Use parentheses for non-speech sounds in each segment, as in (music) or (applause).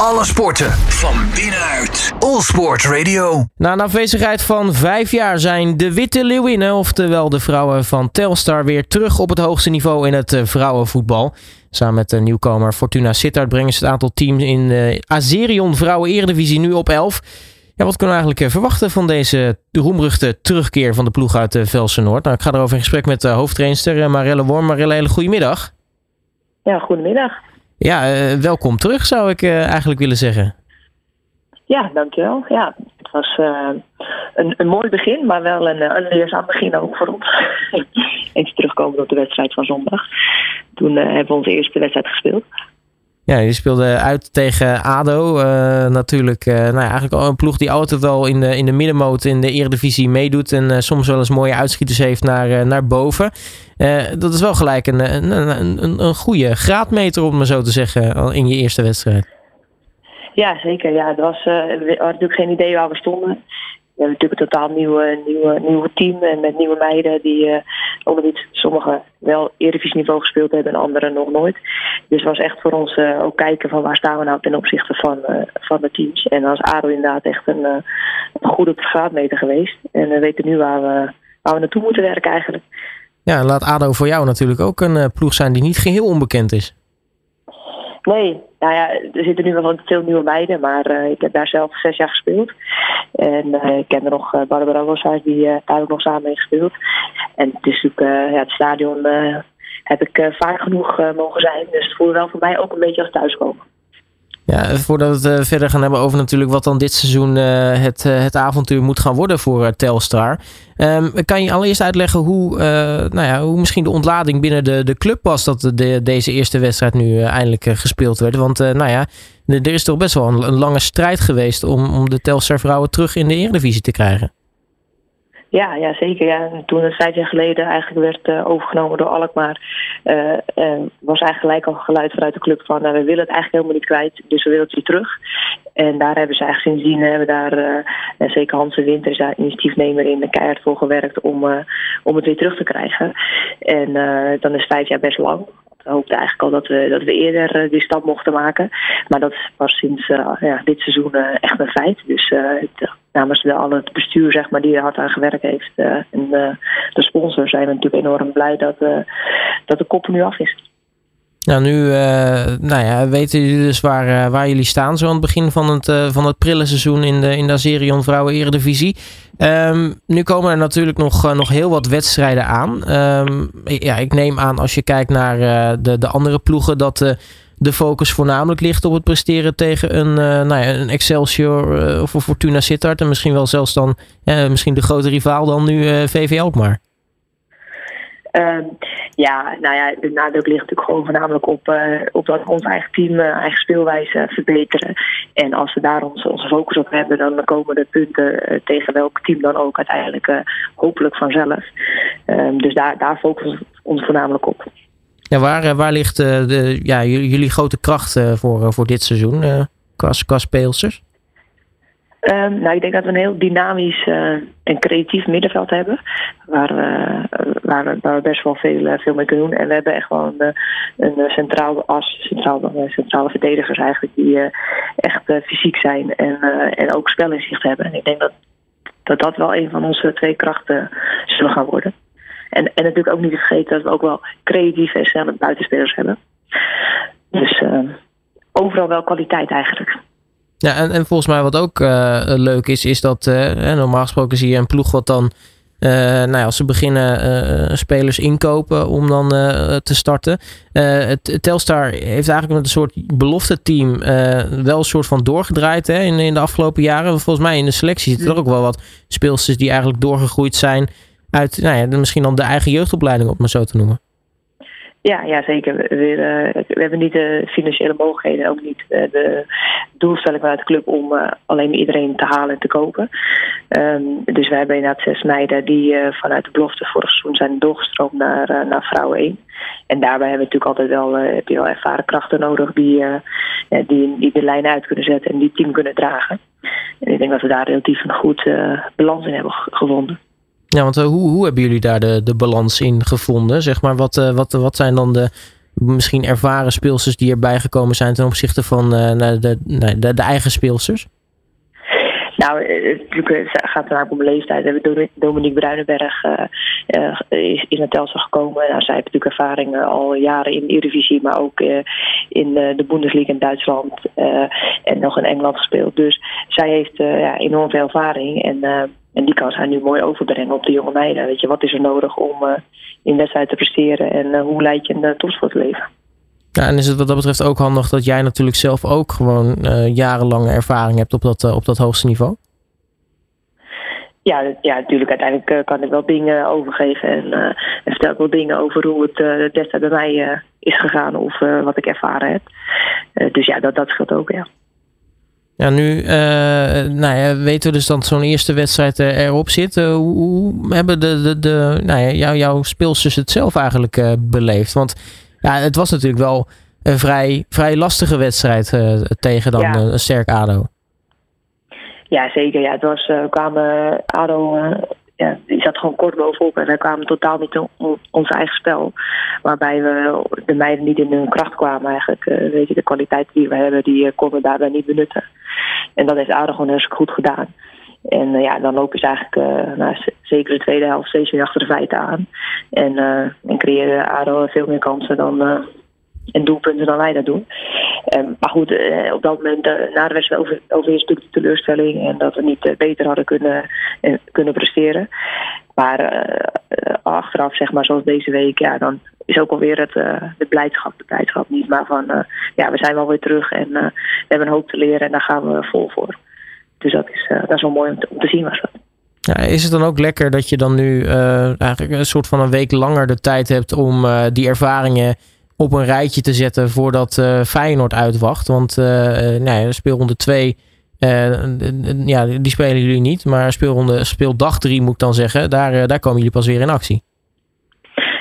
Alle sporten van binnenuit. All Sport Radio. Na een afwezigheid van vijf jaar zijn de Witte Leeuwinnen, oftewel de vrouwen van Telstar, weer terug op het hoogste niveau in het eh, vrouwenvoetbal. Samen met de nieuwkomer Fortuna Sittard brengen ze het aantal teams in de Azerion Vrouwen Eredivisie nu op 11. Ja, wat kunnen we eigenlijk eh, verwachten van deze roemruchte terugkeer van de ploeg uit Velsen Noord? Nou, ik ga erover in gesprek met de hoofdtrainster Marelle Worm. Marelle, hele goedemiddag. Ja, goedemiddag. Ja, uh, welkom terug zou ik uh, eigenlijk willen zeggen. Ja, dankjewel. Ja, het was uh, een, een mooi begin, maar wel een, een leerzaam begin ook voor ons. (laughs) Eens terugkomen op de wedstrijd van zondag. Toen hebben we onze eerste wedstrijd gespeeld. Ja, je speelde uit tegen ADO. Uh, natuurlijk uh, nou ja, eigenlijk al een ploeg die altijd wel in de, in de middenmoot in de Eredivisie meedoet. En uh, soms wel eens mooie uitschieters heeft naar, naar boven. dat is wel gelijk een, een, een, een goede graadmeter, om maar zo te zeggen, in je eerste wedstrijd. Ja, zeker. Ja, het was, we hadden natuurlijk geen idee waar we stonden. We hebben natuurlijk een totaal nieuwe, nieuwe, nieuwe team en met nieuwe meiden die uh, onder sommigen wel niveau gespeeld hebben en anderen nog nooit. Dus was echt voor ons uh, ook kijken van waar staan we nou ten opzichte van, uh, van de teams. En als ADO inderdaad echt een, een goede graadmeter geweest. En we weten nu waar we, waar we naartoe moeten werken eigenlijk. Ja, laat ADO voor jou natuurlijk ook een ploeg zijn die niet geheel onbekend is. Nee, nou ja, er zitten nu wel veel nieuwe meiden, maar uh, ik heb daar zelf zes jaar gespeeld. En uh, ik ken er nog uh, Barbara Roshuis, die daar ook nog samen mee gespeeld. En het is natuurlijk, ja, het stadion heb ik vaak genoeg mogen zijn. Dus het voelde wel voor mij ook een beetje als thuiskomen. Ja, voordat we het verder gaan hebben over natuurlijk wat dan dit seizoen uh, het, uh, het avontuur moet gaan worden voor Telstar. Um, kan je allereerst uitleggen hoe, nou ja, hoe misschien de ontlading binnen de, de club was dat de, deze eerste wedstrijd nu eindelijk gespeeld werd? Want nou ja, er is toch best wel een, een, lange strijd geweest om, om de Telstar vrouwen terug in de Eredivisie te krijgen. Ja, ja zeker. Ja. Toen het vijf jaar geleden eigenlijk werd uh, overgenomen door Alkmaar, uh, uh, was eigenlijk gelijk al geluid vanuit de club van nou, we willen het eigenlijk helemaal niet kwijt, dus we willen het weer terug. En daar hebben ze eigenlijk sindsdien, hebben daar, zeker Hans de Winter is initiatiefnemer in, de keihard voor gewerkt om, om het weer terug te krijgen. En dan is vijf jaar best lang. We hoopten eigenlijk al dat we, dat we eerder die stap mochten maken. Maar dat was sinds ja, dit seizoen echt een feit. Dus het, namens de, al het bestuur zeg maar, die er hard aan gewerkt heeft. Uh, en de, de sponsor zijn we natuurlijk enorm blij dat, uh, dat de kop nu af is. Nou, nu nou ja, weten jullie dus waar, waar jullie staan zo aan het begin van het, van het prille seizoen in de, in de Azerion Vrouwen Eredivisie. Um, nu komen er natuurlijk nog, nog heel wat wedstrijden aan. Um, ja, ik neem aan als je kijkt naar de, de andere ploegen dat de focus voornamelijk ligt op het presteren tegen een, uh, nou ja, een Excelsior uh, of een Fortuna Sittard. En misschien wel zelfs dan uh, misschien de grote rivaal dan nu VV Alkmaar. Um, ja, nou ja, de nadruk ligt natuurlijk gewoon voornamelijk op, op dat we ons eigen team, eigen speelwijze verbeteren. En als we daar ons, onze focus op hebben, dan komen de punten tegen welk team dan ook uiteindelijk hopelijk vanzelf. Um, dus daar, daar focussen we ons voornamelijk op. Ja, waar, eh, waar ligt uh, de, ja, jullie grote kracht uh, voor, voor dit seizoen uh, qua, speelsters? Um, nou, ik denk dat we een heel dynamisch en creatief middenveld hebben. Waar, waar, we, waar we best wel veel, veel mee kunnen doen. En we hebben echt wel een, een centrale as, centrale, centrale verdedigers eigenlijk, die echt fysiek zijn en, en ook spelinzicht hebben. En ik denk dat, dat dat wel een van onze twee krachten zullen gaan worden. En, en natuurlijk ook niet te vergeten dat we ook wel creatieve en snelle buitenspelers hebben. Dus uh, overal wel kwaliteit eigenlijk. Ja, en, en volgens mij wat ook uh, leuk is, is dat uh, normaal gesproken zie je een ploeg wat dan, nou ja, als ze beginnen spelers inkopen om dan te starten. het Telstar heeft eigenlijk met een soort belofte team wel een soort van doorgedraaid hè, in, in de afgelopen jaren. Volgens mij in de selectie zitten er ook wel wat speelsters die eigenlijk doorgegroeid zijn uit nou ja, misschien dan de eigen jeugdopleiding, op maar zo te noemen. Ja, ja zeker. We, we, hebben niet de financiële mogelijkheden, ook niet de, de doelstelling vanuit de club om uh, alleen iedereen te halen en te kopen. Um, dus wij hebben inderdaad zes meiden die vanuit de belofte vorig seizoen zijn doorgestroomd naar, naar vrouwen 1. En daarbij hebben we natuurlijk altijd wel, heb je wel ervaren krachten nodig die, die, die de lijn uit kunnen zetten en die team kunnen dragen. En ik denk dat we daar relatief een goed balans in hebben gevonden. Ja, want uh, hoe, hoe hebben jullie daar de, de balans in gevonden? Zeg maar, wat, uh, wat, wat zijn dan de, misschien ervaren speelsters die erbij gekomen zijn ten opzichte van de, de, de eigen speelsters? Nou, natuurlijk gaat het om leeftijd. We Dominique Bruinenberg is, is naar Telstar gekomen. Nou, zij heeft natuurlijk ervaring al jaren in de Eredivisie, maar ook in de Bundesliga in Duitsland en nog in Engeland gespeeld. Dus zij heeft ja, enorm veel ervaring en, en die kan zij nu mooi overbrengen op de jonge meiden. Weet je, wat is er nodig om in wedstrijd te presteren en hoe leid je een topsportleven? Ja, en is het wat dat betreft ook handig dat jij natuurlijk zelf ook gewoon uh, jarenlange ervaring hebt op dat, uh, op dat hoogste niveau? Ja, ja, natuurlijk. Uiteindelijk uh, kan ik wel dingen overgeven en, en, vertel ik wel dingen over hoe het uh, destijds bij mij is gegaan of wat ik ervaren heb. dus ja, dat, dat scheelt ook, ja. Ja, nu nou ja, weten we dus dat zo'n eerste wedstrijd erop zit. hoe, hoe hebben de, de, de, nou ja, jou, jouw speelsters het zelf eigenlijk beleefd? Want ja, het was natuurlijk wel een vrij, vrij lastige wedstrijd tegen dan ja. een sterk ADO. Ja, zeker. Ja, het was, kwamen ADO, ja, die zat gewoon kort bovenop en wij kwamen totaal niet in ons eigen spel. Waarbij we de meiden niet in hun kracht kwamen eigenlijk. weet je, de kwaliteit die we hebben, die konden we daarbij niet benutten. En dat heeft ADO gewoon hartstikke goed gedaan. En uh, ja, dan lopen ze eigenlijk uh, zeker de tweede helft steeds meer achter de feiten aan. En, en creëren ADO veel meer kansen dan, en doelpunten dan wij dat doen. Um, maar goed, op dat moment na de wedstrijd over, natuurlijk de teleurstelling en dat we niet beter hadden kunnen, kunnen presteren. Maar achteraf, zeg maar, zoals deze week, ja, dan is ook alweer het, de blijdschap, de blijdschap niet. Maar van, ja, we zijn wel weer terug en we hebben een hoop te leren en daar gaan we vol voor. Dus dat is, uh, dat is wel mooi om te, zien was dat. Ja, is het dan ook lekker dat je dan nu uh, eigenlijk een soort van een week langer de tijd hebt om uh, die ervaringen op een rijtje te zetten voordat uh, Feyenoord uitwacht? Want nee, speelronde 2, ja, die spelen jullie niet. Maar speelronde, speeldag 3 moet ik dan zeggen, daar, daar komen jullie pas weer in actie.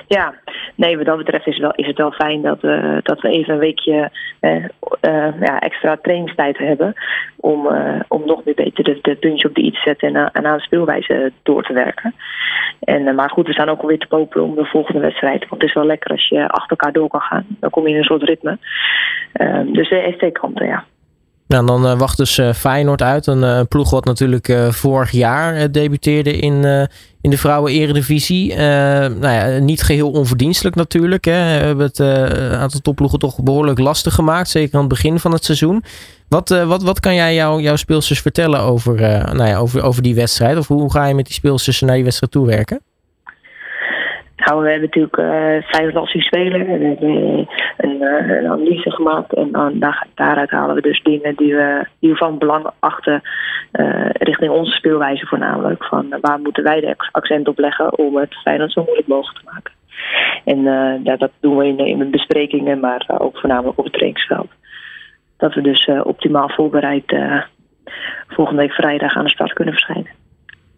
Ja, nee, wat dat betreft is, wel, is het wel fijn dat, uh, dat we even een weekje uh, uh, ja, extra trainingstijd hebben. Om, om nog weer beter de, de puntje op de iets te zetten en, aan de speelwijze door te werken. En, maar goed, we staan ook alweer te popelen om de volgende wedstrijd. Want het is wel lekker als je achter elkaar door kan gaan. Dan kom je in een soort ritme. dus de heeft twee kanten, ja. Dan uh, wacht dus uh, Feyenoord uit. Een uh, ploeg wat natuurlijk vorig jaar debuteerde in, in de vrouwen-eredivisie. nou ja, niet geheel onverdienstelijk natuurlijk. Hè. We hebben het aantal topploegen toch behoorlijk lastig gemaakt. Zeker aan het begin van het seizoen. Wat, wat, wat kan jij jou, jouw speelsters vertellen over, nou ja, over, over die wedstrijd? Of hoe ga je met die speelsters naar die wedstrijd toewerken? Nou, we hebben natuurlijk uh, vijf spelen. En we hebben een, uh, een analyse gemaakt. En dan, daar, daaruit halen we dus dingen die we, die van belang achten. Richting onze speelwijze voornamelijk. Van waar moeten wij de accent op leggen om het Feyenoord zo moeilijk mogelijk te maken. En dat doen we in, in de besprekingen, maar ook voornamelijk op het trainingsveld. Dat we dus optimaal voorbereid volgende week vrijdag aan de start kunnen verschijnen.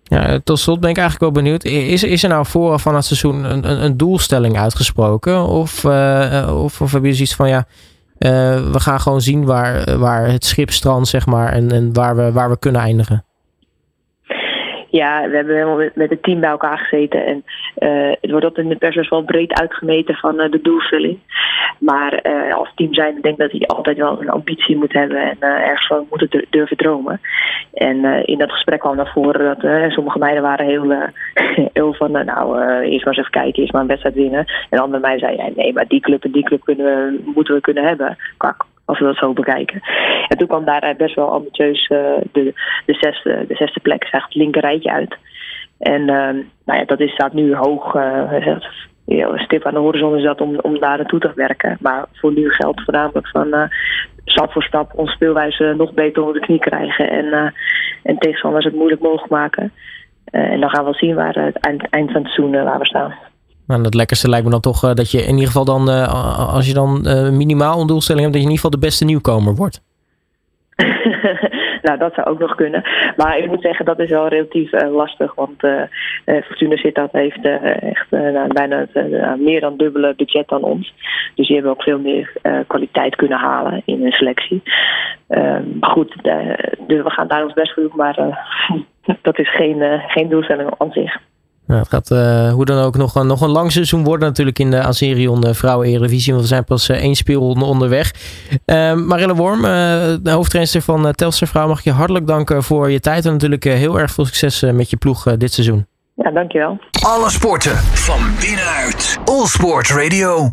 Ja, tot slot ben ik eigenlijk wel benieuwd. Is, is er nou vooraf van het seizoen een, een, een doelstelling uitgesproken? Of, uh, of, of heb je zoiets van ja, uh, we gaan gewoon zien waar, waar het schip strandt, zeg maar, en, en waar, we, waar we kunnen eindigen? Ja, we hebben helemaal met, het team bij elkaar gezeten. En uh, het wordt ook in de pers best wel breed uitgemeten van uh, de doelvulling. Maar uh, als team zijn, ik denk dat hij altijd wel een ambitie moet hebben en ergens van moeten durven dromen. En in dat gesprek kwam naar voren dat sommige meiden waren heel, (laughs) heel van, nou, eerst maar eens even kijken, eerst maar een wedstrijd winnen. En andere meiden zeiden, ja, nee, maar die club en die club kunnen we, moeten we kunnen hebben. Kak, als we dat zo bekijken. En toen kwam daar best wel ambitieus uh, de, de, zesde, de zesde plek, zeg het linker rijtje uit. En uh, nou ja, dat is, staat nu hoog. Uh, stip aan de horizon is dat om, om daar naartoe te werken. Maar voor nu geldt voornamelijk van stap voor stap onze speelwijze nog beter onder de knie krijgen. En, en tegenstanders het moeilijk mogelijk maken. en dan gaan we wel zien waar het eind, eind van het seizoen waar we staan. Nou, het lekkerste lijkt me dan toch uh, dat je in ieder geval dan, uh, als je dan uh, minimaal een doelstelling hebt, dat je in ieder geval de beste nieuwkomer wordt. (laughs) nou, dat zou ook nog kunnen. Maar ik moet zeggen, dat is wel relatief lastig. Want Fortuna Sittard heeft echt nou, bijna het, meer dan dubbele budget dan ons. Dus die hebben ook veel meer kwaliteit kunnen halen in hun selectie. Ehm, maar goed, dus we gaan daar ons best voor doen. Maar (laughs) dat is geen, geen doelstelling aan zich. Nou, het gaat uh, hoe dan ook nog, een, nog een lang seizoen worden natuurlijk in de Azerion uh, Vrouwen Eredivisie. Want we zijn pas uh, één speelronde onderweg. Marille Worm, de hoofdtrainer van Telstar Vrouw, mag ik je hartelijk danken voor je tijd. En natuurlijk heel erg veel succes met je ploeg dit seizoen. Ja, dankjewel. Alle sporten van binnenuit. All Sport Radio.